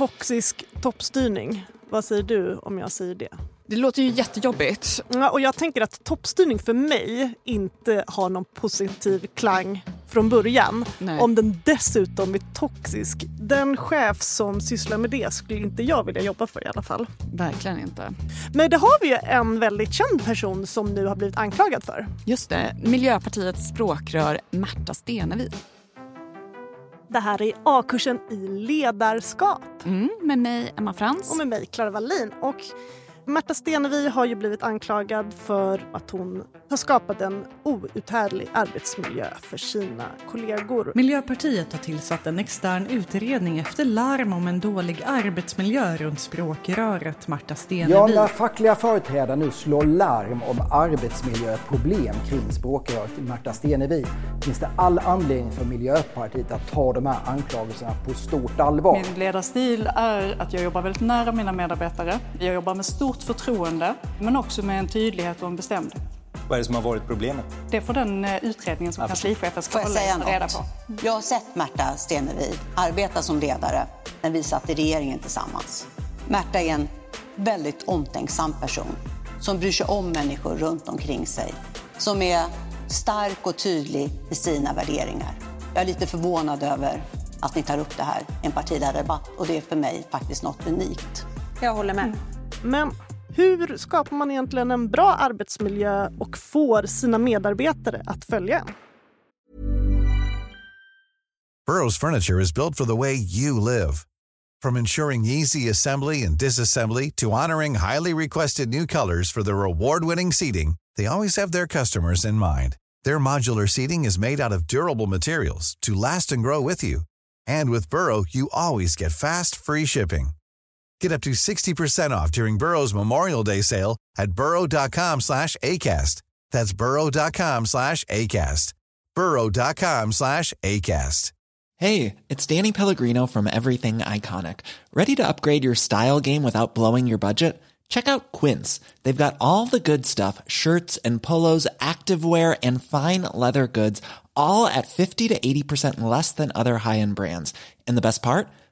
toxisk toppstyrning. Vad säger du om jag säger det? Det låter ju jättejobbigt. Ja, och jag tänker att toppstyrning för mig inte har någon positiv klang från början. Nej. Om den dessutom är toxisk. Den chef som sysslar med det skulle inte jag vilja jobba för i alla fall. Verkligen inte. Men det har vi ju en väldigt känd person som nu har blivit anklagad för. Just det, Miljöpartiets språkrör Märta Stenevi. Det här är A-kursen i ledarskap. Mm, med mig, Emma Frans. och med mig, Clara Wallin. Och Märta Stenevi har ju blivit anklagad för att hon har skapat en outhärdlig arbetsmiljö för sina kollegor. Miljöpartiet har tillsatt en extern utredning efter larm om en dålig arbetsmiljö runt språkröret Märta Ja, Stenevi. när fackliga företrädare nu slår larm om arbetsmiljöproblem kring språkröret Märta Stenevi finns det all anledning för Miljöpartiet att ta de här anklagelserna på stort allvar. Min ledarstil är att jag jobbar väldigt nära mina medarbetare. Jag jobbar med stort förtroende, men också med en tydlighet och en bestämdhet. Vad är det som har varit problemet? Det får den eh, utredningen som kanslichefen ska jag hålla säga reda något? på. Jag har sett Märta Stenevi arbeta som ledare när vi satt i regeringen tillsammans. Märta är en väldigt omtänksam person som bryr sig om människor runt omkring sig. Som är stark och tydlig i sina värderingar. Jag är lite förvånad över att ni tar upp det här i en partiledardebatt och det är för mig faktiskt något unikt. Jag håller med. Men hur skapar man egentligen en bra arbetsmiljö och får sina medarbetare att följa? Burrow's furniture is built for the way you live. From ensuring easy assembly and disassembly to honoring highly requested new colors for their award-winning seating, they always have their customers in mind. Their modular seating is made out of durable materials to last and grow with you. And with Burrow, you always get fast, free shipping. Get up to 60% off during Burrow's Memorial Day sale at burrow.com slash ACAST. That's burrow.com slash ACAST. burrow.com slash ACAST. Hey, it's Danny Pellegrino from Everything Iconic. Ready to upgrade your style game without blowing your budget? Check out Quince. They've got all the good stuff shirts and polos, activewear, and fine leather goods, all at 50 to 80% less than other high end brands. And the best part?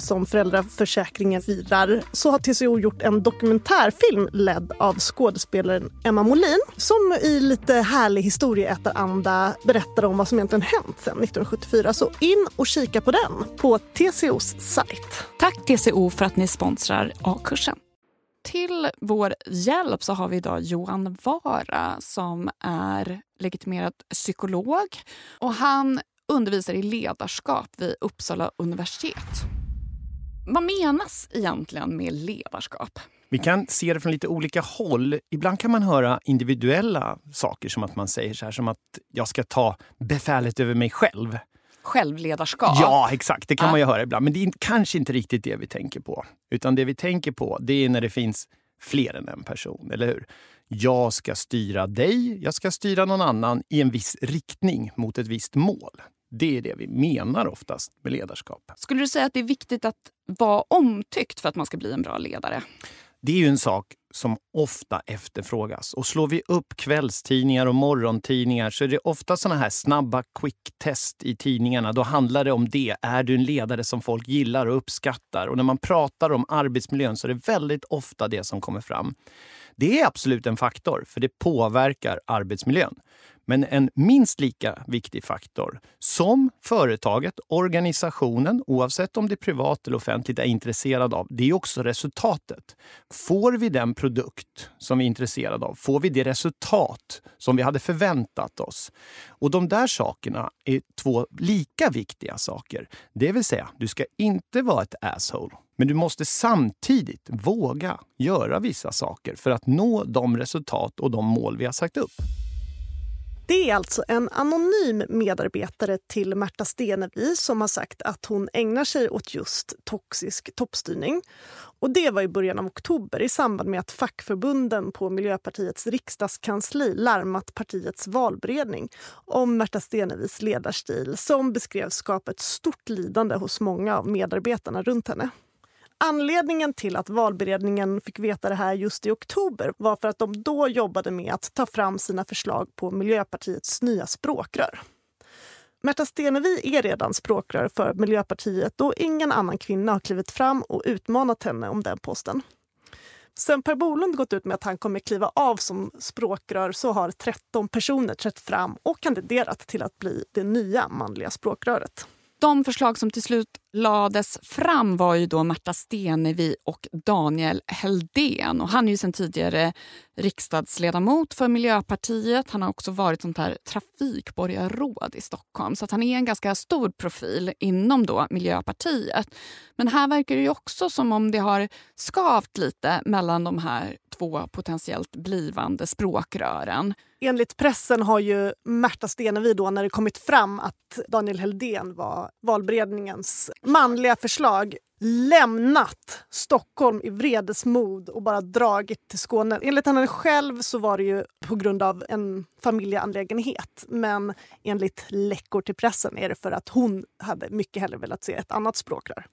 som föräldraförsäkringen firar så har TCO gjort en dokumentärfilm ledd av skådespelaren Emma Molin som i lite härlig historieätaranda berättar om vad som egentligen hänt sedan 1974. Så in och kika på den på TCOs sajt. Tack TCO för att ni sponsrar A-kursen. Till vår hjälp så har vi idag Johan Vara som är legitimerad psykolog. Och Han undervisar i ledarskap vid Uppsala universitet. Vad menas egentligen med ledarskap? Vi kan se det från lite olika håll. Ibland kan man höra individuella saker som att man säger så här som att jag ska ta befälet över mig själv. Självledarskap? Ja, exakt. Det kan Ja. man ju höra ibland. Men det är kanske inte riktigt det vi tänker på. Utan det vi tänker på det är när det finns fler än en person, eller hur? Jag ska styra dig, jag ska styra någon annan i en viss riktning mot ett visst mål. Det är det vi menar oftast med ledarskap. Skulle du säga att det är viktigt att vara omtyckt för att man ska bli en bra ledare? Det är ju en sak som ofta efterfrågas. Och slår vi upp kvällstidningar och morgontidningar så är det ofta såna här snabba quick-test i tidningarna. Då handlar det om det. Är du en ledare som folk gillar och uppskattar? Och när man pratar om arbetsmiljön så är det väldigt ofta det som kommer fram. Det är absolut en faktor, för det påverkar arbetsmiljön. Men en minst lika viktig faktor som företaget, organisationen, oavsett om det är privat eller offentligt, är intresserad av, det är också resultatet. Får vi den produkt som vi är intresserade av? Får vi det resultat som vi hade förväntat oss? Och de där sakerna är två lika viktiga saker. Det vill säga, du ska inte vara ett asshole. Men du måste samtidigt våga göra vissa saker för att nå de resultat och de mål vi har sagt upp. Det är alltså en anonym medarbetare till Märta Stenevi som har sagt att hon ägnar sig åt just toxisk toppstyrning. Och det var i början av oktober i samband med att fackförbunden på Miljöpartiets riksdagskansli larmat partiets valberedning om Märta Stenevis ledarstil som beskrevs skapa ett stort lidande hos många av medarbetarna runt henne. Anledningen till att valberedningen fick veta det här just i oktober var för att de då jobbade med att ta fram sina förslag på Miljöpartiets nya språkrör. Märta Stenevi är redan språkrör för Miljöpartiet och ingen annan kvinna har klivit fram och utmanat henne om den posten. Sen Per Bolund gått ut med att han kommer kliva av som språkrör så har 13 personer trätt fram och kandiderat till att bli det nya manliga språkröret. De förslag som till slut lades fram var ju då Märta Stenevi och Daniel Heldén. Och han är ju sedan tidigare riksdagsledamot för Miljöpartiet. Han har också varit sånt här trafikborgarråd i Stockholm. Så att han är en ganska stor profil inom då Miljöpartiet. Men här verkar det ju också som om det har skavt lite mellan de här två potentiellt blivande språkrören. Enligt pressen har ju Märta Stenevi då när det kommit fram att Daniel Heldén var valberedningens manliga förslag lämnat Stockholm i vredesmod och bara dragit till Skåne. Enligt henne själv så var det ju på grund av en familjeanlägenhet. Men enligt läckor till pressen är det för att hon hade mycket hellre velat se ett annat språkrör.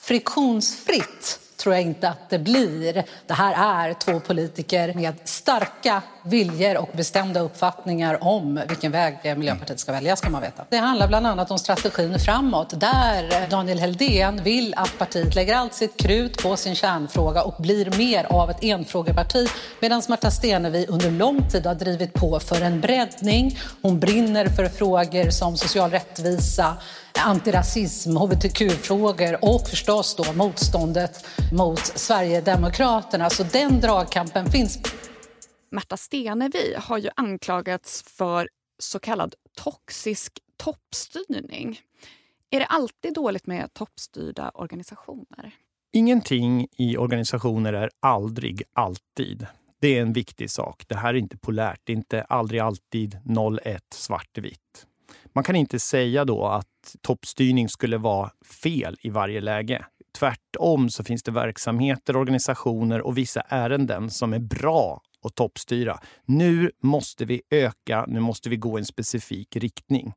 Friktionsfritt tror jag inte att det blir. Det här är två politiker med starka viljor och bestämda uppfattningar om vilken väg Miljöpartiet ska välja, ska man veta. Det handlar bland annat om strategin framåt, där Daniel Heldén vill att partiet lägger allt sitt krut på sin kärnfråga och blir mer av ett enfrågeparti, medan Märta Stenevi under lång tid har drivit på för en breddning. Hon brinner för frågor som social rättvisa, antirasism, hbtq-frågor och förstås då motståndet mot Sverigedemokraterna. Så den dragkampen finns. Märta Stenevi har ju anklagats för så kallad toxisk toppstyrning. Är det alltid dåligt med toppstyrda organisationer? Ingenting i organisationer är aldrig alltid. Det är en viktig sak. Det här är inte polärt. Det är inte aldrig alltid 0-1 svartvitt. Man kan inte säga då att toppstyrning skulle vara fel i varje läge. Tvärtom så finns det verksamheter, organisationer och vissa ärenden som är bra att toppstyra. Nu måste vi öka, nu måste vi gå i en specifik riktning.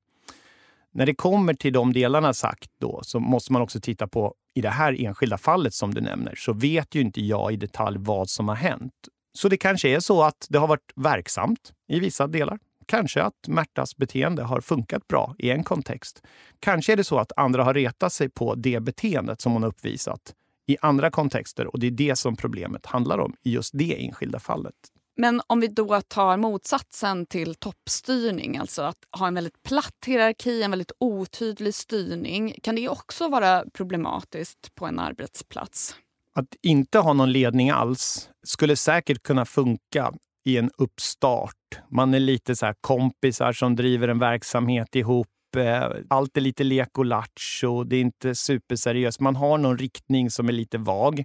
När det kommer till de delarna sagt då så måste man också titta på i det här enskilda fallet som du nämner så vet ju inte jag i detalj vad som har hänt. Så det kanske är så att det har varit verksamt i vissa delar. Kanske att Märtas beteende har funkat bra i en kontext. Kanske är det så att andra har retat sig på det beteendet som hon har uppvisat i andra kontexter och det är det som problemet handlar om i just det enskilda fallet. Men om vi då tar motsatsen till toppstyrning, alltså att ha en väldigt platt hierarki, en väldigt otydlig styrning, kan det också vara problematiskt på en arbetsplats? Att inte ha någon ledning alls skulle säkert kunna funka i en uppstart. Man är lite så kompisar som driver en verksamhet ihop. Eh, allt är lite lek och lattjo. Det är inte superseriöst. Man har någon riktning som är lite vag.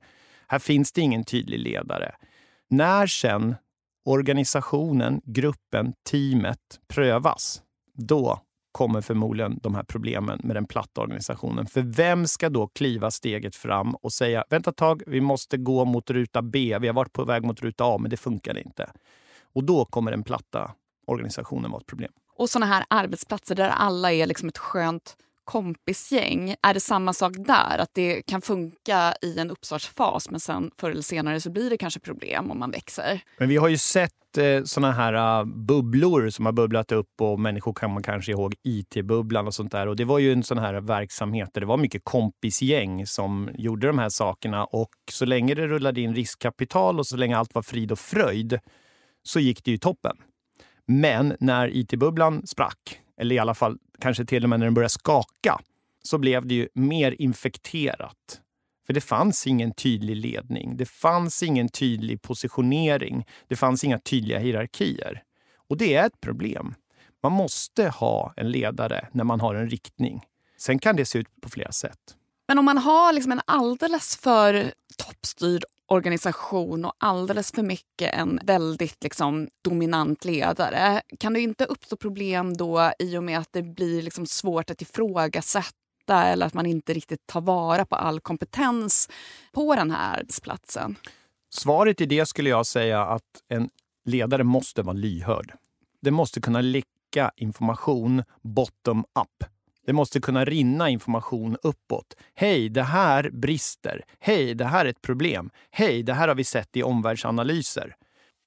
Här finns det ingen tydlig ledare. När sen organisationen, gruppen, teamet prövas, då kommer förmodligen de här problemen med den platta organisationen. För vem ska då kliva steget fram och säga vänta ett tag, vi måste gå mot ruta B. Vi har varit på väg mot ruta A, men det funkar inte. Och då kommer den platta organisationen vara ett problem. Och såna här arbetsplatser där alla är liksom ett skönt kompisgäng. Är det samma sak där? Att det kan funka i en uppstartsfas men sen förr eller senare så blir det kanske problem om man växer? Men vi har ju sett eh, såna här uh, bubblor som har bubblat upp och människor kan man kanske ihåg IT-bubblan och sånt där. Och det var ju en sån här verksamhet där det var mycket kompisgäng som gjorde de här sakerna och så länge det rullade in riskkapital och så länge allt var frid och fröjd så gick det ju toppen. Men när IT-bubblan sprack eller i alla fall kanske till och med när den började skaka, så blev det ju mer infekterat. För det fanns ingen tydlig ledning. Det fanns ingen tydlig positionering. Det fanns inga tydliga hierarkier. Och det är ett problem. Man måste ha en ledare när man har en riktning. Sen kan det se ut på flera sätt. Men om man har liksom en alldeles för toppstyrd organisation och alldeles för mycket en väldigt liksom, dominant ledare. Kan det inte uppstå problem då i och med att det blir liksom svårt att ifrågasätta eller att man inte riktigt tar vara på all kompetens på den här arbetsplatsen? Svaret i det skulle jag säga att en ledare måste vara lyhörd. Det måste kunna läcka information bottom up det måste kunna rinna information uppåt. Hej, det här brister. Hej, det här är ett problem. Hej, det här har vi sett i omvärldsanalyser.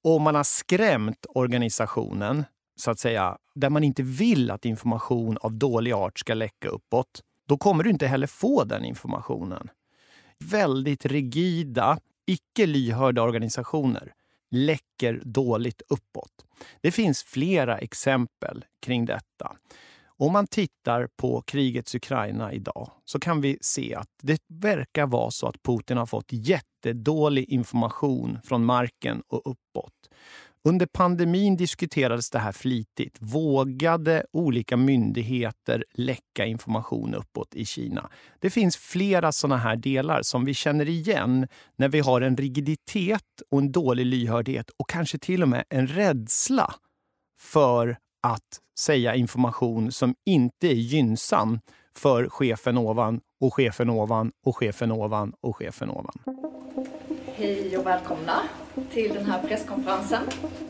Och om man har skrämt organisationen, så att säga, där man inte vill att information av dålig art ska läcka uppåt, då kommer du inte heller få den informationen. Väldigt rigida, icke lyhörda organisationer läcker dåligt uppåt. Det finns flera exempel kring detta. Om man tittar på krigets Ukraina idag så kan vi se att det verkar vara så att Putin har fått jättedålig information från marken och uppåt. Under pandemin diskuterades det här flitigt. Vågade olika myndigheter läcka information uppåt i Kina? Det finns flera såna här delar som vi känner igen när vi har en rigiditet och en dålig lyhördhet och kanske till och med en rädsla för att säga information som inte är gynnsam för chefen ovan och chefen ovan och chefen ovan och chefen ovan. Hej och välkomna. till den här presskonferensen.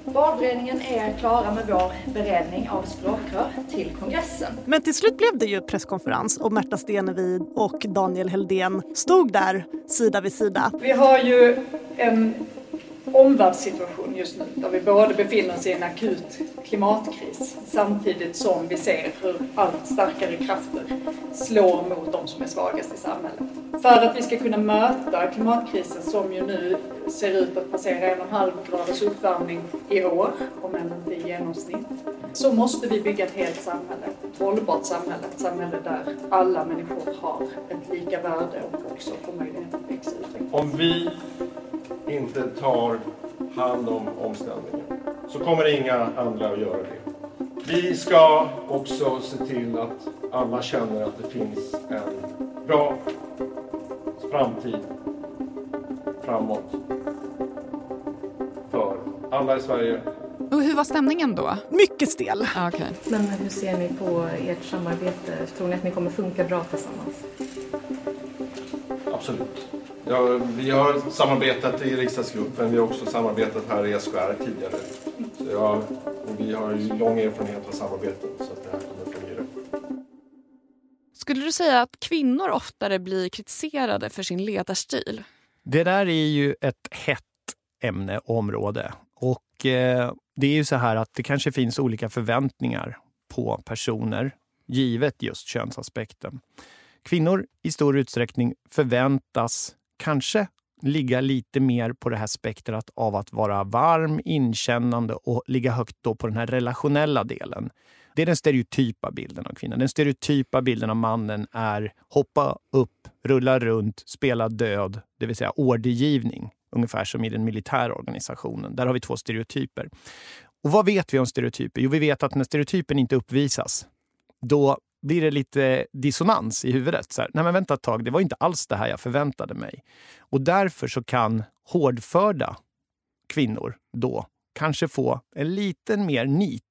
Valberedningen är klara med vår beredning av språkrör till kongressen. Men till slut blev det ju presskonferens och Märta Stenevi och Daniel Heldén stod där sida vid sida. Vi har ju en omvärldssituation just nu där vi både befinner oss i en akut klimatkris samtidigt som vi ser hur allt starkare krafter slår mot de som är svagast i samhället. För att vi ska kunna möta klimatkrisen som ju nu ser ut att passera en och en halv graders uppvärmning i år, om än inte i genomsnitt, så måste vi bygga ett helt samhälle, ett hållbart samhälle, ett samhälle där alla människor har ett lika värde och också får möjlighet att växa och utvecklas. Om vi inte tar hand om omställningen så kommer inga andra att göra det. Vi ska också se till att alla känner att det finns en bra framtid framåt för alla i Sverige. Och hur var stämningen då? Mycket stel. Ah, okay. Men hur ser ni på ert samarbete? Tror ni att ni kommer funka bra tillsammans? Absolut. Ja, vi har samarbetat i riksdagsgruppen, vi har också samarbetat här i SKR tidigare. Så ja, vi har ju lång erfarenhet av samarbete så att det här kommer fungera. Skulle du säga att kvinnor oftare blir kritiserade för sin ledarstil? Det där är ju ett hett ämne och område. Och eh, det är ju så här att det kanske finns olika förväntningar på personer givet just könsaspekten. Kvinnor i stor utsträckning förväntas kanske ligga lite mer på det här spektrat av att vara varm, inkännande och ligga högt då på den här relationella delen. Det är den stereotypa bilden av kvinnan. Den stereotypa bilden av mannen är hoppa upp, rulla runt, spela död, det vill säga ordergivning. Ungefär som i den militära organisationen. Där har vi två stereotyper. Och vad vet vi om stereotyper? Jo, vi vet att när stereotypen inte uppvisas, då blir det lite dissonans i huvudet. Så här, Nej men vänta ett tag, det var inte alls det här jag förväntade mig. Och därför så kan hårdförda kvinnor då kanske få en liten mer nit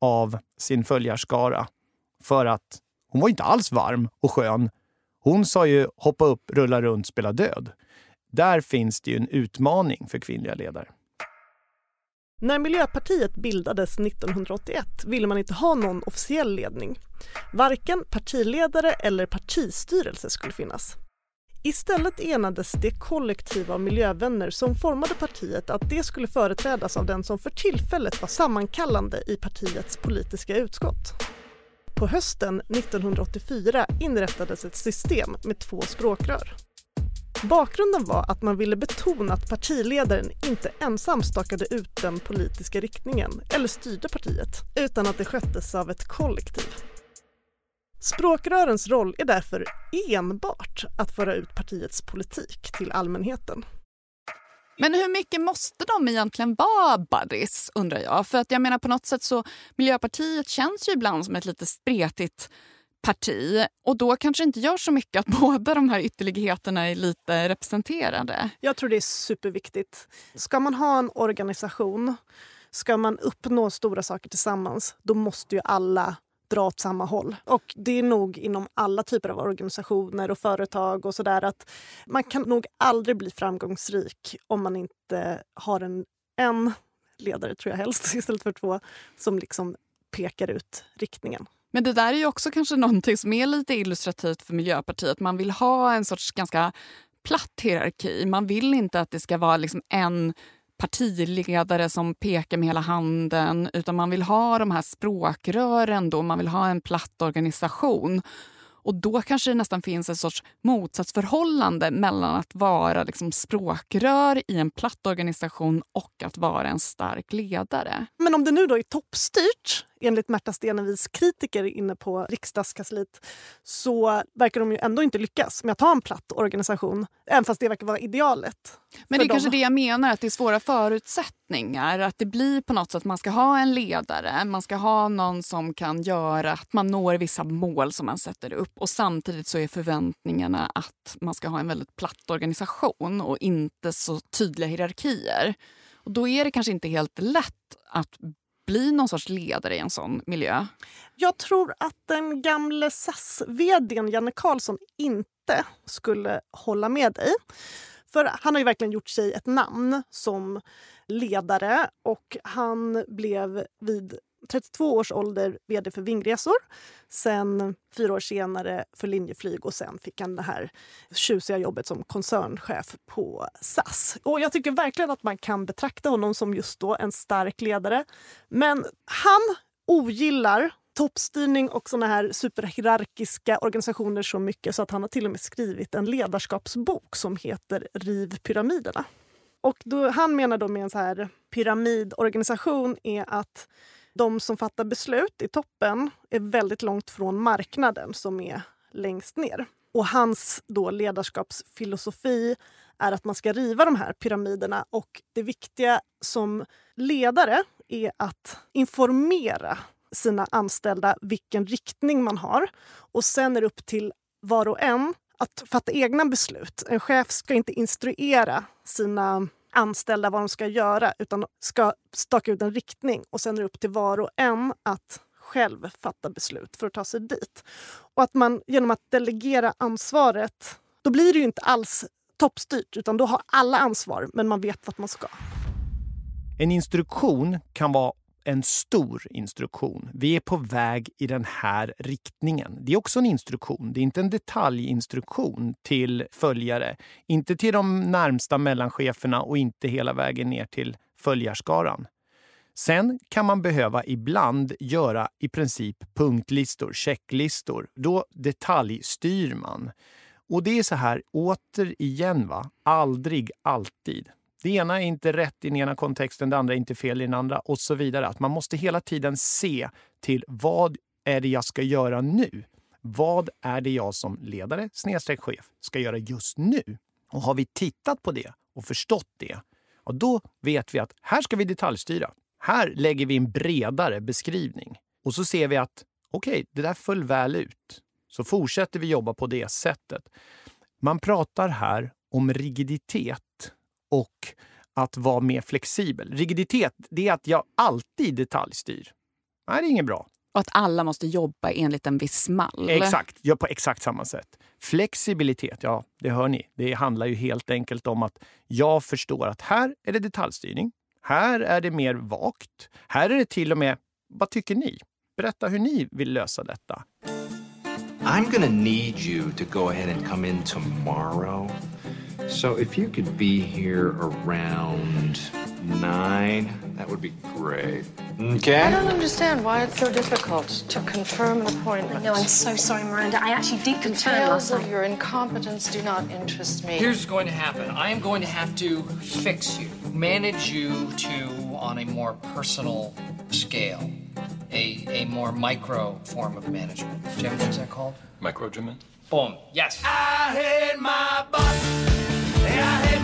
av sin följarskara. För att hon var inte alls varm och skön. Hon sa ju hoppa upp, rulla runt, spela död. Där finns det ju en utmaning för kvinnliga ledare. När Miljöpartiet bildades 1981 ville man inte ha någon officiell ledning. Varken partiledare eller partistyrelse skulle finnas. Istället enades det kollektiv av miljövänner som formade partiet att det skulle företrädas av den som för tillfället var sammankallande i partiets politiska utskott. På hösten 1984 inrättades ett system med två språkrör. Bakgrunden var att man ville betona att partiledaren inte ensam stakade ut den politiska riktningen eller styrde partiet, utan att det sköttes av ett kollektiv. Språkrörens roll är därför enbart att föra ut partiets politik till allmänheten. Men hur mycket måste de egentligen vara buddies, undrar jag? För att jag menar på något sätt så Miljöpartiet känns ju ibland som ett lite spretigt parti och då kanske inte gör så mycket att båda de här ytterligheterna är lite representerade. Jag tror det är superviktigt. Ska man ha en organisation, ska man uppnå stora saker tillsammans, då måste ju alla dra åt samma håll. Och det är nog inom alla typer av organisationer och företag och sådär att man kan nog aldrig bli framgångsrik om man inte har en, en ledare, tror jag helst, istället för två, som liksom pekar ut riktningen. Men det där är ju också kanske någonting som är lite illustrativt för Miljöpartiet. Man vill ha en sorts ganska platt hierarki. Man vill inte att det ska vara liksom en partiledare som pekar med hela handen utan man vill ha de här språkrören. Då. Man vill ha en platt organisation. Och då kanske det nästan finns ett sorts motsatsförhållande mellan att vara liksom språkrör i en platt organisation och att vara en stark ledare. Men om det nu då är toppstyrt enligt Märta Stenevis kritiker inne på riksdagskansliet så verkar de ju ändå inte lyckas med att ha en platt organisation, även fast det verkar vara idealet. Men det är dem. kanske det jag menar, att det är svåra förutsättningar. Att det blir på något sätt att man ska ha en ledare, man ska ha någon som kan göra att man når vissa mål som man sätter upp och samtidigt så är förväntningarna att man ska ha en väldigt platt organisation och inte så tydliga hierarkier. Och då är det kanske inte helt lätt att bli någon sorts ledare i en sån miljö? Jag tror att den gamle SAS-vdn Janne Karlsson inte skulle hålla med dig. För han har ju verkligen gjort sig ett namn som ledare och han blev vid 32 års ålder vd för Vingresor. Sen fyra år senare för Linjeflyg och sen fick han det här tjusiga jobbet som koncernchef på SAS. Och jag tycker verkligen att man kan betrakta honom som just då en stark ledare. Men han ogillar toppstyrning och såna här superhierarkiska organisationer så mycket så att han har till och med skrivit en ledarskapsbok som heter Riv pyramiderna. Och då, han menar då med en så här pyramidorganisation är att de som fattar beslut i toppen är väldigt långt från marknaden som är längst ner. Och hans då ledarskapsfilosofi är att man ska riva de här pyramiderna och det viktiga som ledare är att informera sina anställda vilken riktning man har. Och sen är det upp till var och en att fatta egna beslut. En chef ska inte instruera sina anställda vad de ska göra utan ska staka ut en riktning och sen är det upp till var och en att själv fatta beslut för att ta sig dit. Och att man genom att delegera ansvaret, då blir det ju inte alls toppstyrt utan då har alla ansvar men man vet vart man ska. En instruktion kan vara en stor instruktion. Vi är på väg i den här riktningen. Det är också en instruktion. Det är inte en detaljinstruktion till följare. Inte till de närmsta mellancheferna och inte hela vägen ner till följarskaran. Sen kan man behöva ibland göra i princip punktlistor, checklistor. Då detaljstyr man. Och det är så här, återigen, va? aldrig alltid. Det ena är inte rätt i den ena kontexten, det andra är inte fel i den andra och så vidare. Att man måste hela tiden se till vad är det jag ska göra nu? Vad är det jag som ledare, snedstreck chef, ska göra just nu? Och har vi tittat på det och förstått det, och då vet vi att här ska vi detaljstyra. Här lägger vi en bredare beskrivning. Och så ser vi att okej, okay, det där föll väl ut. Så fortsätter vi jobba på det sättet. Man pratar här om rigiditet och att vara mer flexibel. Rigiditet, det är att jag alltid detaljstyr. Nej, det är inget bra. Och att alla måste jobba enligt en viss mall. Exakt, ja, på exakt samma sätt. Flexibilitet, ja, det hör ni. Det handlar ju helt enkelt om att jag förstår att här är det detaljstyrning. Här är det mer vagt. Här är det till och med, vad tycker ni? Berätta hur ni vill lösa detta. I'm gonna need you to go ahead and come in tomorrow So if you could be here around nine, that would be great. Okay? I don't understand why it's so difficult to confirm an appointment. No, I'm so sorry, Miranda. I actually did confirm Details last night. of your incompetence do not interest me. Here's what's going to happen. I am going to have to fix you, manage you to on a more personal scale, a, a more micro form of management. Jim, what's that called? Microagement? Boom. Yes. I hate my boss.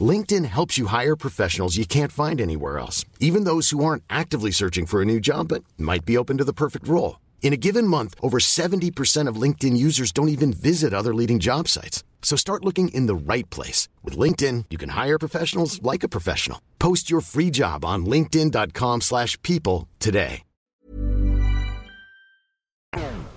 LinkedIn helps you hire professionals you can't find anywhere else, even those who aren't actively searching for a new job but might be open to the perfect role. In a given month, over 70% of LinkedIn users don't even visit other leading job sites. So start looking in the right place. With LinkedIn, you can hire professionals like a professional. Post your free job on linkedin.com slash people today.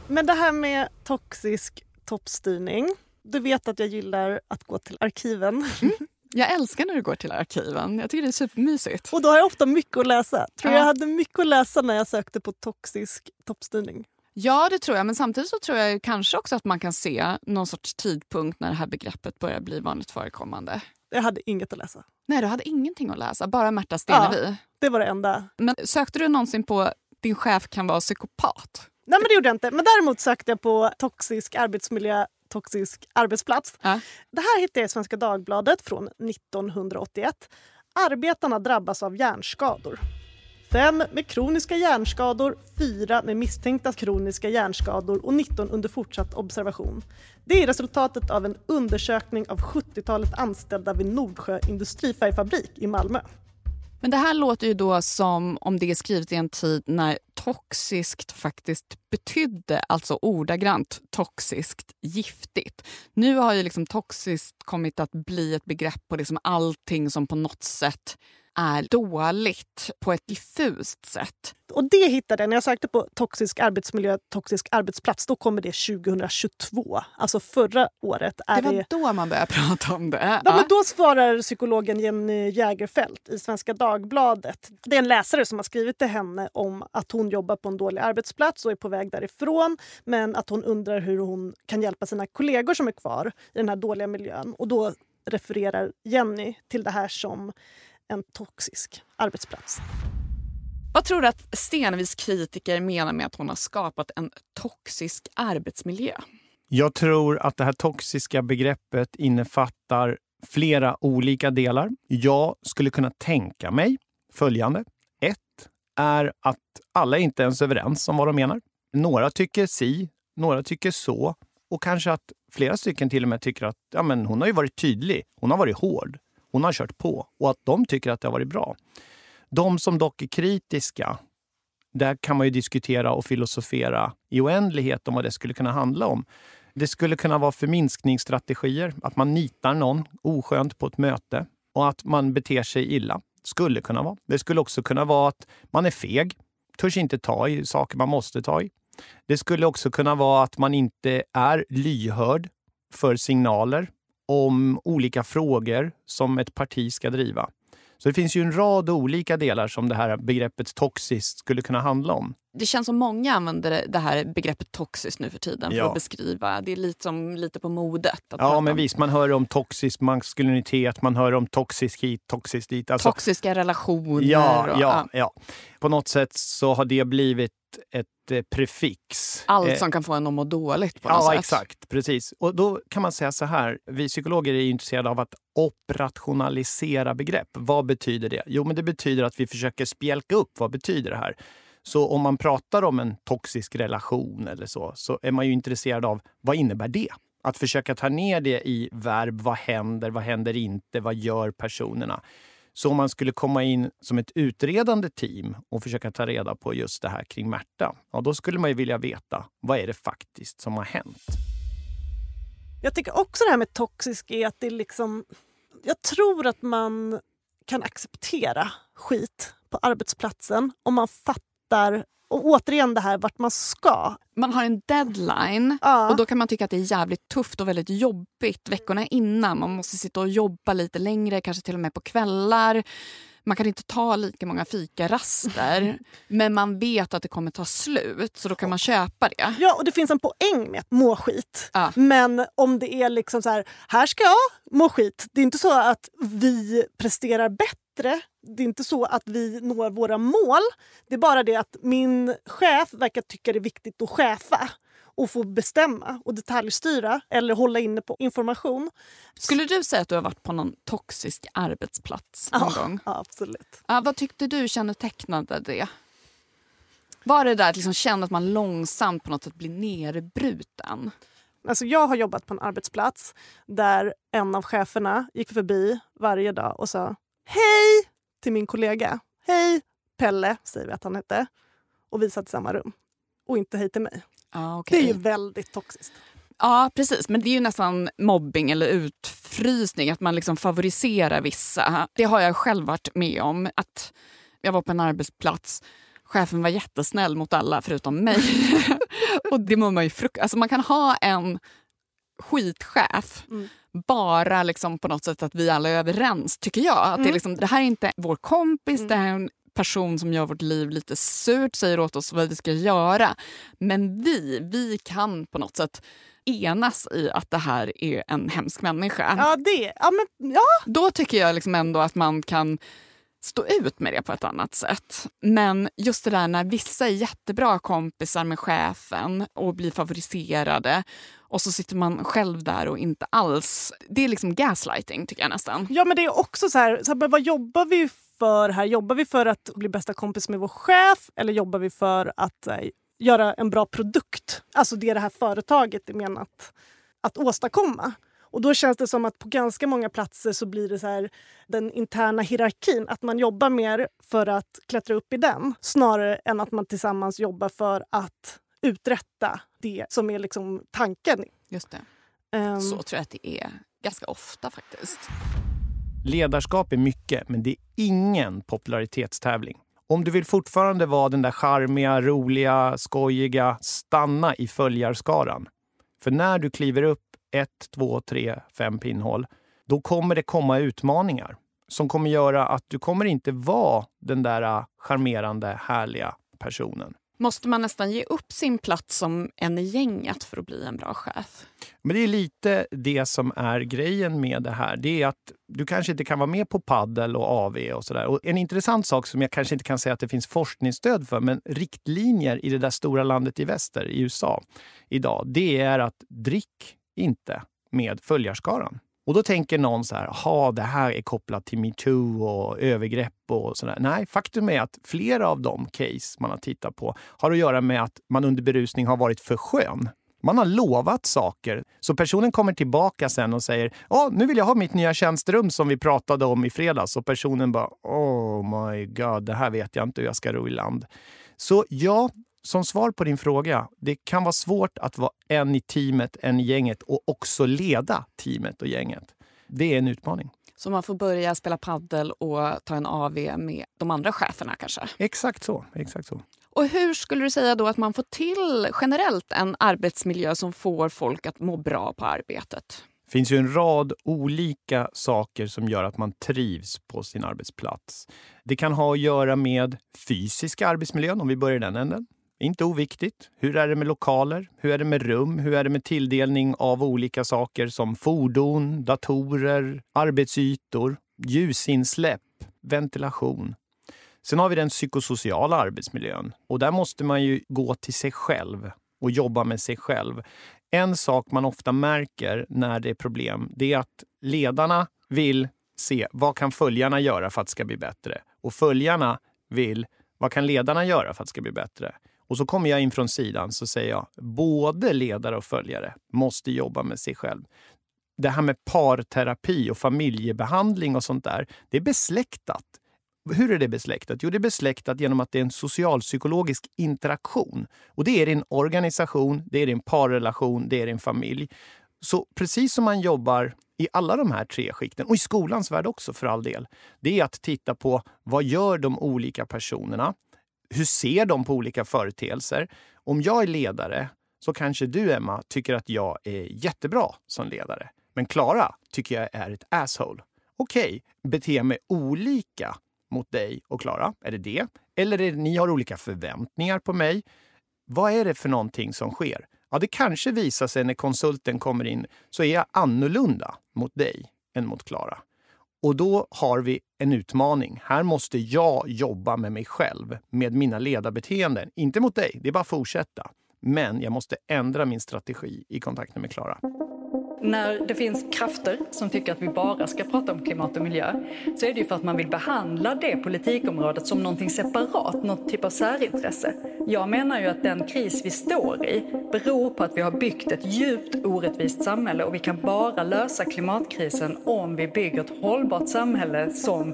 Men det här med toxisk toppstyrning. Du vet att jag gillar att gå till arkiven. Mm. Jag älskar när du går till arkiven. Jag tycker det är supermysigt. Och då har jag ofta mycket att läsa. Tror Ja. jag hade mycket att läsa när jag sökte på toxisk toppstyrning. Ja, det tror jag. Men samtidigt så tror jag kanske också att man kan se någon sorts tidpunkt när det här begreppet börjar bli vanligt förekommande. Jag hade inget att läsa. Nej, du hade ingenting att läsa. Bara Märta Stenevi. Det var det enda. Men sökte du någonsin på din chef kan vara psykopat? Nej men det gjorde jag inte. Men däremot sökte jag på toxisk arbetsmiljö, toxisk arbetsplats. Det här hittade jag i Svenska Dagbladet från 1981. Arbetarna drabbas av hjärnskador. Fem med kroniska hjärnskador, fyra med misstänkta kroniska hjärnskador och 19 under fortsatt observation. Det är resultatet av en undersökning av 70-talet anställda vid Nordsjö industrifärgfabrik i Malmö. Men det här låter ju då som om det är skrivet i en tid när toxiskt faktiskt betydde, alltså ordagrant toxiskt, giftigt. Nu har ju liksom toxiskt kommit att bli ett begrepp på liksom allting som på något sätt är dåligt på ett diffust sätt. Och det hittade jag när jag sökte på toxisk arbetsmiljö, toxisk arbetsplats. Då kommer det 2022. Alltså förra året. Är Det var då man började prata om det. Ja, men då svarar psykologen Jenny Jägerfelt i Svenska Dagbladet. Det är en läsare som har skrivit till henne om att hon jobbar på en dålig arbetsplats och är på väg därifrån. Men att hon undrar hur hon kan hjälpa sina kollegor som är kvar i den här dåliga miljön. Och då refererar Jenny till det här som en toxisk arbetsplats. Vad tror du att Stenevis kritiker menar med att hon har skapat en toxisk arbetsmiljö? Jag tror att det här toxiska begreppet innefattar flera olika delar. Jag skulle kunna tänka mig följande. Ett är att alla är inte ens överens om vad de menar. Några tycker si, några tycker så och kanske att flera stycken till och med tycker att ja, men hon har ju varit tydlig, hon har varit hård, hon har kört på och att de tycker att det har varit bra. De som dock är kritiska, där kan man ju diskutera och filosofera i oändlighet om vad det skulle kunna handla om. Det skulle kunna vara förminskningsstrategier, att man nitar någon oskönt på ett möte och att man beter sig illa. Skulle kunna vara. Det skulle också kunna vara att man är feg, törs inte ta i saker man måste ta i. Det skulle också kunna vara att man inte är lyhörd för signaler om olika frågor som ett parti ska driva. Så det finns ju en rad olika delar som det här begreppet toxiskt skulle kunna handla om. Det känns som många använder det- här begreppet toxiskt nu för tiden för Ja. att beskriva. Det är lite som lite på modet. Ja, men om visst. Man hör om toxisk maskulinitet, man hör om toxisk hit, toxisk dit. Alltså, Toxiska relationer. ja, och, ja, ja. På något sätt så har det blivit ett eh, prefix. Allt Eh, som kan få en att må dåligt på något Ja, sätt. exakt. Precis. Och då kan man säga så här. Vi psykologer är intresserade av att operationalisera begrepp. Vad betyder det? Jo, men det betyder att vi försöker spjälka upp vad betyder det här. Så om man pratar om en toxisk relation eller så, så är man ju intresserad av vad innebär det? Att försöka ta ner det i verb. Vad händer? Vad händer inte? Vad gör personerna? Så om man skulle komma in som ett utredande team och försöka ta reda på just det här kring Märta, ja, då skulle man ju vilja veta vad är det faktiskt som har hänt? Jag tycker också det här med toxisk är att det är liksom... Jag tror att man kan acceptera skit på arbetsplatsen om man fattar och återigen det här vart man ska. Man har en deadline och då kan man tycka att det är jävligt tufft och väldigt jobbigt veckorna innan. Man måste sitta och jobba lite längre, kanske till och med på kvällar. Man kan inte ta lika många fikaraster, men man vet att det kommer ta slut så då kan man köpa det. Ja, och det finns en poäng med att må skit. Men om det är liksom så här, här ska jag må skit. Det är inte så att vi presterar bättre. Det är inte så att vi når våra mål. Det är bara det att min chef verkar tycka det är viktigt att chefa och få bestämma och detaljstyra eller hålla inne på information. Skulle du säga att du har varit på någon toxisk arbetsplats någon Ja, gång? ja, absolut. Ja, vad tyckte du kännetecknade det? Var det där att liksom känna att man långsamt på något sätt blir nerbruten? Alltså jag har jobbat på en arbetsplats där en av cheferna gick förbi varje dag och sa hej till min kollega. Hej Pelle, säger vi att han hette. Och vi satt i samma rum. Och inte hej till mig. Ja, Det är ju väldigt toxiskt. Ja, precis. Men det är ju nästan mobbing eller utfrysning, att man liksom favoriserar vissa. Det har jag själv varit med om. Att Jag var på en arbetsplats, chefen var jättesnäll mot alla förutom mig. och det mår man ju frukt... Alltså man kan ha en skitchef bara liksom på något sätt att vi alla är överens, tycker jag. Att det, är Mm. liksom, det här är inte vår kompis, det här är en person som gör vårt liv lite surt, säger åt oss vad vi ska göra. Men vi, vi kan på något sätt enas i att det här är en hemsk människa. Ja, det. Ja, men, ja. Då tycker jag liksom ändå att man kan stå ut med det på ett annat sätt. Men just det där när vissa är jättebra kompisar med chefen och blir favoriserade och så sitter man själv där och inte alls. Det är liksom gaslighting tycker jag nästan. Ja, men det är också så här, så här men vad jobbar vi för här? Jobbar vi för att bli bästa kompis med vår chef eller jobbar vi för att eh, göra en bra produkt? Alltså det det här företaget är menat att åstadkomma. Och då känns det som att på ganska många platser så blir det så här den interna hierarkin, att man jobbar mer för att klättra upp i den snarare än att man tillsammans jobbar för att uträtta det som är liksom tanken. Just det. Ehm, Så tror jag att det är ganska ofta faktiskt. Ledarskap är mycket, men det är ingen popularitetstävling. Om du vill fortfarande vara den där charmiga, roliga, skojiga, stanna i följarskaran. För när du kliver upp ett, två, tre, fem pinnhål, då kommer det komma utmaningar som kommer göra att du kommer inte vara den där äh, charmerande, härliga personen. Måste man nästan ge upp sin plats som en i gänget för att bli en bra chef? Men det är lite det som är grejen med det här. Det är att du kanske inte kan vara med på paddel och AV och sådär. Och en intressant sak som jag kanske inte kan säga att det finns forskningsstöd för, men riktlinjer i det där stora landet i väster, i USA, idag, det är att drick inte med följarskaran. Och då tänker någon så här, ha det här är kopplat till metoo och övergrepp och sådär. Nej, faktum är att flera av de case man har tittat på har att göra med att man under berusning har varit för skön. Man har lovat saker. Så personen kommer tillbaka sen och säger ja, nu vill jag ha mitt nya tjänsterum som vi pratade om i fredags. Och personen bara oh my god, det här vet jag inte hur jag ska ro i land. Så ja, som svar på din fråga, det kan vara svårt att vara en i teamet, en i gänget och också leda teamet och gänget. Det är en utmaning. Så man får börja spela paddel och ta en AV med de andra cheferna kanske? Exakt så. Exakt så. Och hur skulle du säga då att man får till generellt en arbetsmiljö som får folk att må bra på arbetet? Det finns ju en rad olika saker som gör att man trivs på sin arbetsplats. Det kan ha att göra med fysiska arbetsmiljön, om vi börjar i den änden. Inte oviktigt. Hur är det med lokaler? Hur är det med rum? Hur är det med tilldelning av olika saker som fordon, datorer, arbetsytor, ljusinsläpp, ventilation? Sen har vi den psykosociala arbetsmiljön och där måste man ju gå till sig själv och jobba med sig själv. En sak man ofta märker när det är problem, det är att ledarna vill se vad kan följarna göra för att det ska bli bättre? Och följarna vill, vad kan ledarna göra för att det ska bli bättre? Och så kommer jag in från sidan så säger jag, både ledare och följare måste jobba med sig själv. Det här med parterapi och familjebehandling och sånt där, det är besläktat. Hur är det besläktat? Jo, det är besläktat genom att det är en socialpsykologisk interaktion. Och det är din organisation, det är din parrelation, det är din familj. Så precis som man jobbar i alla de här tre skikten, och i skolans värld också för all del, det är att titta på vad gör de olika personerna? Hur ser de på olika företeelser? Om jag är ledare så kanske du, Emma, tycker att jag är jättebra som ledare. Men Klara tycker jag är ett asshole. Okej, okay, bete mig olika mot dig och Klara. Är det det? Eller är det ni har olika förväntningar på mig? Vad är det för någonting som sker? Ja, det kanske visar sig när konsulten kommer in så är jag annorlunda mot dig än mot Klara. Och då har vi en utmaning. Här måste jag jobba med mig själv, med mina ledarbeteenden. Inte mot dig, det är bara att fortsätta. Men jag måste ändra min strategi i kontakten med Klara. När det finns krafter som tycker att vi bara ska prata om klimat och miljö så är det ju för att man vill behandla det politikområdet som någonting separat, något typ av särintresse. Jag menar ju att den kris vi står i beror på att vi har byggt ett djupt orättvist samhälle och vi kan bara lösa klimatkrisen om vi bygger ett hållbart samhälle som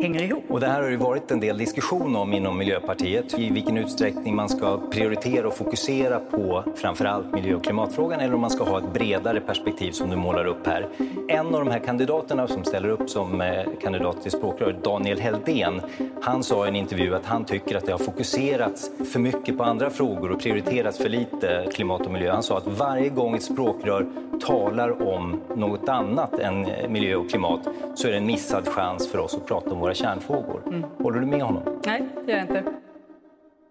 hänger ihop. Och det här har ju varit en del diskussion om inom Miljöpartiet. I vilken utsträckning man ska prioritera och fokusera på framförallt miljö och klimatfrågan eller om man ska ha ett bredare perspektiv som du målar upp här. En av de här kandidaterna som ställer upp som eh, kandidat till språkrör, Daniel Heldén, han sa i en intervju att han tycker att det har fokuserats för mycket på andra frågor och prioriterats för lite klimat och miljö. Han sa att varje gång ett språkrör talar om något annat än eh, miljö och klimat så är det en missad chans för oss att prata om våra kärnfrågor. Mm. Håller du med honom? Nej, det gör jag inte.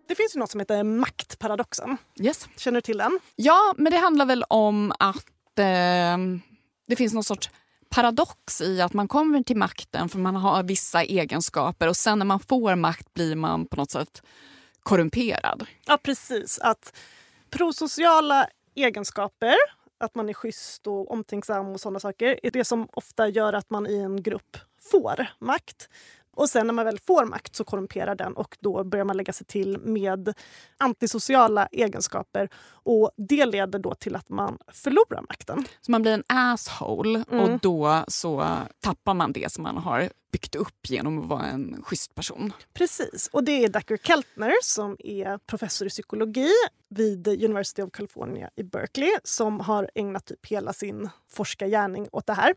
Det finns ju något som heter maktparadoxen. Yes. Känner du till den? Ja, men det handlar väl om att eh, det finns någon sorts paradox i att man kommer till makten för man har vissa egenskaper och sen när man får makt blir man på något sätt korrumperad. Ja, precis. Att prosociala egenskaper, att man är schysst och omtänksam och sådana saker, är det som ofta gör att man i en grupp får makt. Och sen när man väl får makt så korrumperar den och då börjar man lägga sig till med antisociala egenskaper. Och det leder då till att man förlorar makten. Så man blir en asshole Mm. och då så tappar man det som man har byggt upp genom att vara en schysst person. Precis. Och det är Dacker Keltner som är professor i psykologi vid University of California i Berkeley som har ägnat typ hela sin forskargärning åt det här.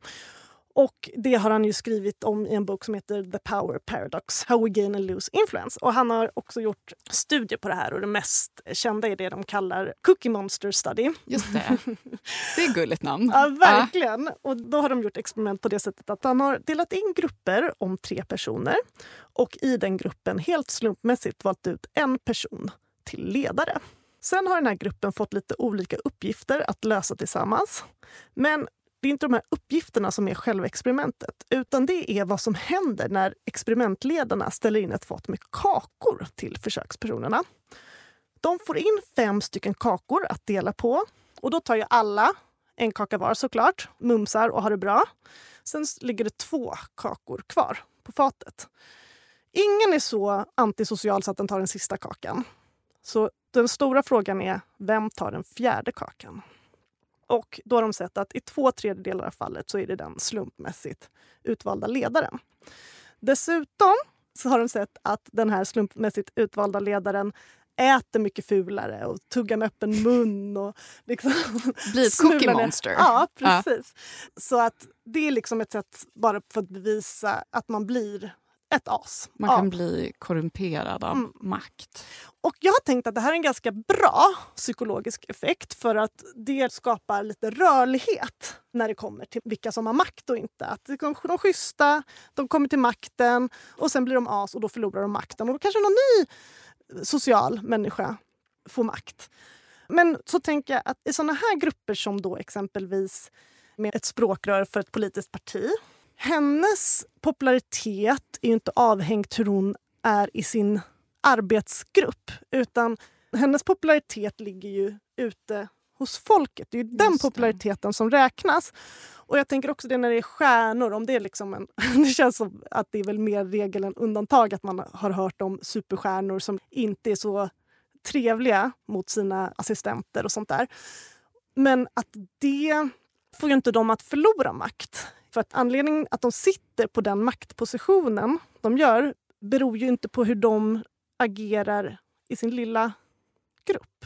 Och Det har han ju skrivit om i en bok som heter The Power Paradox, How We Gain and Lose Influence. Och Han har också gjort studier på det här och det mest kända är det de kallar Cookie Monster Study. Just det. Det är ett gulligt namn. Ja, verkligen. Och då har de gjort experiment på det sättet att han har delat in grupper om tre personer och i den gruppen helt slumpmässigt valt ut en person till ledare. Sen har den här gruppen fått lite olika uppgifter att lösa tillsammans. Men det är inte de här uppgifterna som är själva experimentet utan det är vad som händer när experimentledarna ställer in ett fat med kakor till försökspersonerna. De får in fem stycken kakor att dela på och då tar ju alla en kaka var såklart, mumsar och har det bra. Sen ligger det två kakor kvar på fatet. Ingen är så antisocial så att den tar den sista kakan. Så den stora frågan är, vem tar den fjärde kakan? Och då har de sett att i två tredjedelar av fallet så är det den slumpmässigt utvalda ledaren. Dessutom så har de sett att den här slumpmässigt utvalda ledaren äter mycket fulare och tuggar med öppen mun. Och liksom Blir ett cookie monster. Ja, Ja. precis. Så att det är liksom ett sätt bara för att bevisa att man blir ett as. Man Ja. kan bli korrumperad av Mm. makt. Och jag har tänkt att det här är en ganska bra psykologisk effekt för att det skapar lite rörlighet när det kommer till vilka som har makt och inte. Att de de schyssta, de kommer till makten och sen blir de as och då förlorar de makten. Och då kanske någon ny social människa får makt. Men så tänker jag att i såna här grupper som då exempelvis med ett språkrör för ett politiskt parti. Hennes popularitet är ju inte avhängt hur hon är i sin arbetsgrupp utan hennes popularitet ligger ju ute hos folket. Det är ju den populariteten som räknas. Och jag tänker också det när det är stjärnor. Om det, är liksom en, det känns som att det är väl mer regel än undantag att man har hört om superstjärnor som inte är så trevliga mot sina assistenter och sånt där. Men att det får ju inte dem att förlora makt. För att anledningen att de sitter på den maktpositionen de gör beror ju inte på hur de agerar i sin lilla grupp.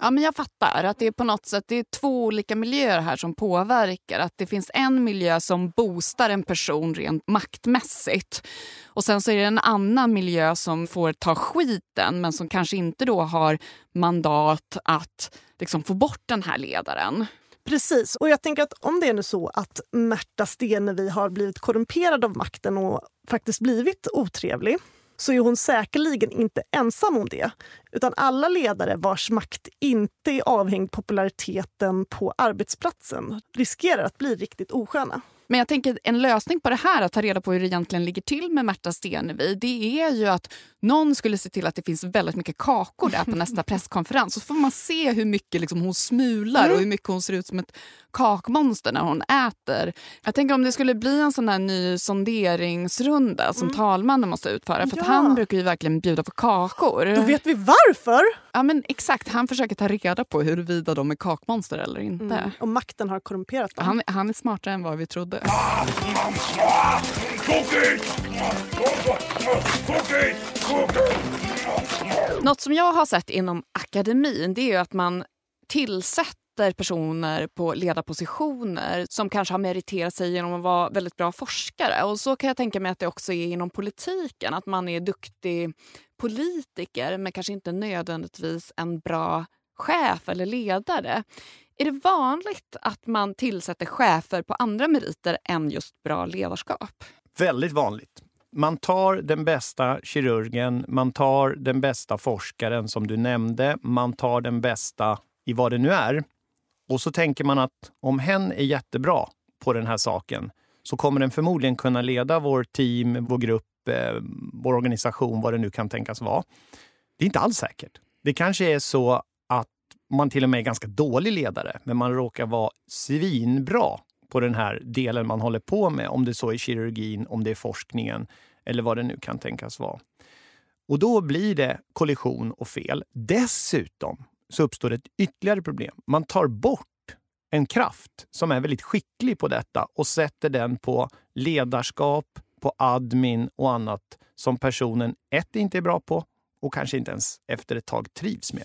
Ja, men jag fattar att det är på något sätt det är två olika miljöer här som påverkar. Att det finns en miljö som boostar en person rent maktmässigt. Och sen så är det en annan miljö som får ta skiten men som kanske inte då har mandat att liksom få bort den här ledaren. Precis. Och jag tänker att om det är nu så att Märta Stenevi har blivit korrumperad av makten och faktiskt blivit otrevlig så är hon säkerligen inte ensam om det. Utan alla ledare vars makt inte är avhängd populariteten på arbetsplatsen riskerar att bli riktigt osköna. Men jag tänker en lösning på det här, att ta reda på hur det egentligen ligger till med Märta Stenevi, det är ju att någon skulle se till att det finns väldigt mycket kakor där på nästa presskonferens. Så får man se hur mycket liksom hon smular Mm. och hur mycket hon ser ut som ett kakmonster när hon äter. Jag tänker om det skulle bli en sån här ny sonderingsrunda som talmannen måste utföra. För att Mm. Ja. han brukar ju verkligen bjuda på kakor. Då vet vi varför! Ja men exakt, han försöker ta reda på huruvida de är kakmonster eller inte. Mm. Och makten har korrumperat dem. Han, han är smartare än vad vi trodde. Något som jag har sett inom akademin det är att man tillsätter personer på ledarpositioner som kanske har meriterat sig genom att vara väldigt bra forskare. Och Så kan jag tänka mig att det också är inom politiken. Att man är duktig politiker men kanske inte nödvändigtvis en bra chef eller ledare. Är det vanligt att man tillsätter chefer på andra meriter än just bra ledarskap? Väldigt vanligt. Man tar den bästa kirurgen, man tar den bästa forskaren som du nämnde, man tar den bästa i vad det nu är. Och så tänker man att om hen är jättebra på den här saken så kommer den förmodligen kunna leda vår team, vår grupp, eh, vår organisation, vad det nu kan tänkas vara. Det är inte alls säkert. Det kanske är så att man till och med är ganska dålig ledare, men man råkar vara svinbra på den här delen man håller på med, om det så är kirurgin, om det är forskningen eller vad det nu kan tänkas vara. Och då blir det kollision och fel. Dessutom så uppstår ett ytterligare problem. Man tar bort en kraft som är väldigt skicklig på detta och sätter den på ledarskap, på admin och annat som personen ett inte är bra på och kanske inte ens efter ett tag trivs med.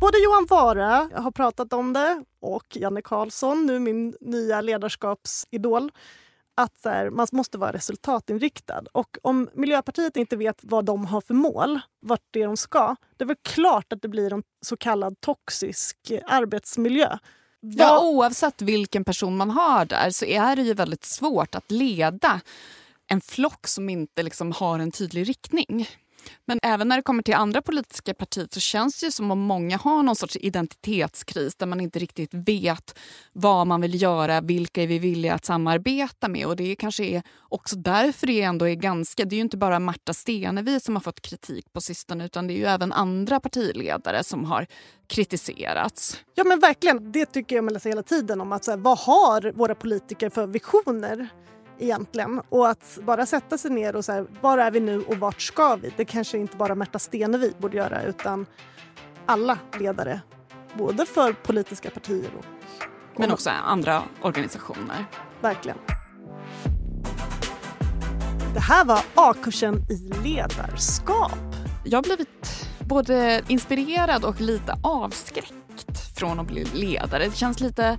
Både Johan Vara har pratat om det och Janne Karlsson, nu min nya ledarskapsidol, att här, man måste vara resultatinriktad. Och om Miljöpartiet inte vet vad de har för mål, vart det är de ska, det är väl klart att det blir en så kallad toxisk arbetsmiljö. Ja, oavsett vilken person man har där så är det ju väldigt svårt att leda en flock som inte liksom har en tydlig riktning. Men även när det kommer till andra politiska partier så känns det som om många har någon sorts identitetskris där man inte riktigt vet vad man vill göra, vilka är vi villiga att samarbeta med. Och det är kanske är också därför det ändå är ganska... Det är ju inte bara Marta Stenevi som har fått kritik på sistone utan det är ju även andra partiledare som har kritiserats. Ja men verkligen, det tycker jag man läser hela tiden om. att så här, Vad har våra politiker för visioner? Egentligen. Och att bara sätta sig ner och så var är vi nu och vart ska vi? Det kanske inte bara Märta Stenevi borde göra utan alla ledare. Både för politiska partier och... Men också andra organisationer. Verkligen. Det här var A-kursen i ledarskap. Jag har blivit både inspirerad och lite avskräckt från att bli ledare. Det känns lite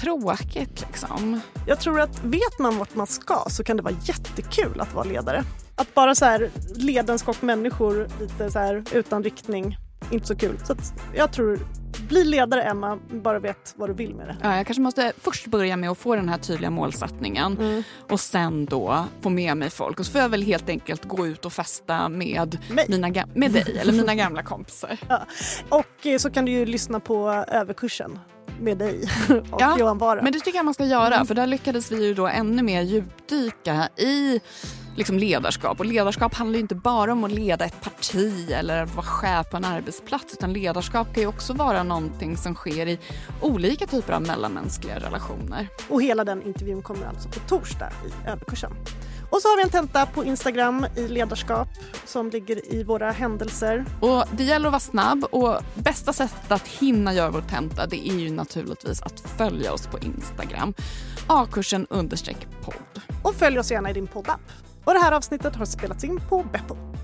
tråkigt liksom. Jag tror att vet man vart man ska så kan det vara jättekul att vara ledare. Att bara så här leda en skock människor lite så här utan riktning, inte så kul. Så jag tror bli ledare Emma, bara vet vad du vill med det. Ja, jag kanske måste först börja med att få den här tydliga målsättningen mm. och sen då få med mig folk. Och så får jag väl helt enkelt gå ut och festa med, mina, med dig eller mina gamla kompisar. Ja. Och eh, så kan du ju lyssna på överkursen med dig och ja, Johan Bara. Men det tycker jag man ska göra mm. för där lyckades vi ju då ännu mer djupdyka i liksom ledarskap. Och ledarskap handlar ju inte bara om att leda ett parti eller att vara chef på en arbetsplats utan ledarskap kan ju också vara någonting som sker i olika typer av mellanmänskliga relationer. Och hela den intervjun kommer alltså på torsdag i överkursen. Och så har vi en tenta på Instagram i ledarskap som ligger i våra händelser. Och Det gäller att vara snabb och bästa sättet att hinna göra vår tenta det är ju naturligtvis att följa oss på Instagram. A-kursen understreck podd. Och följ oss gärna i din poddapp. Och det här avsnittet har spelats in på Beppel.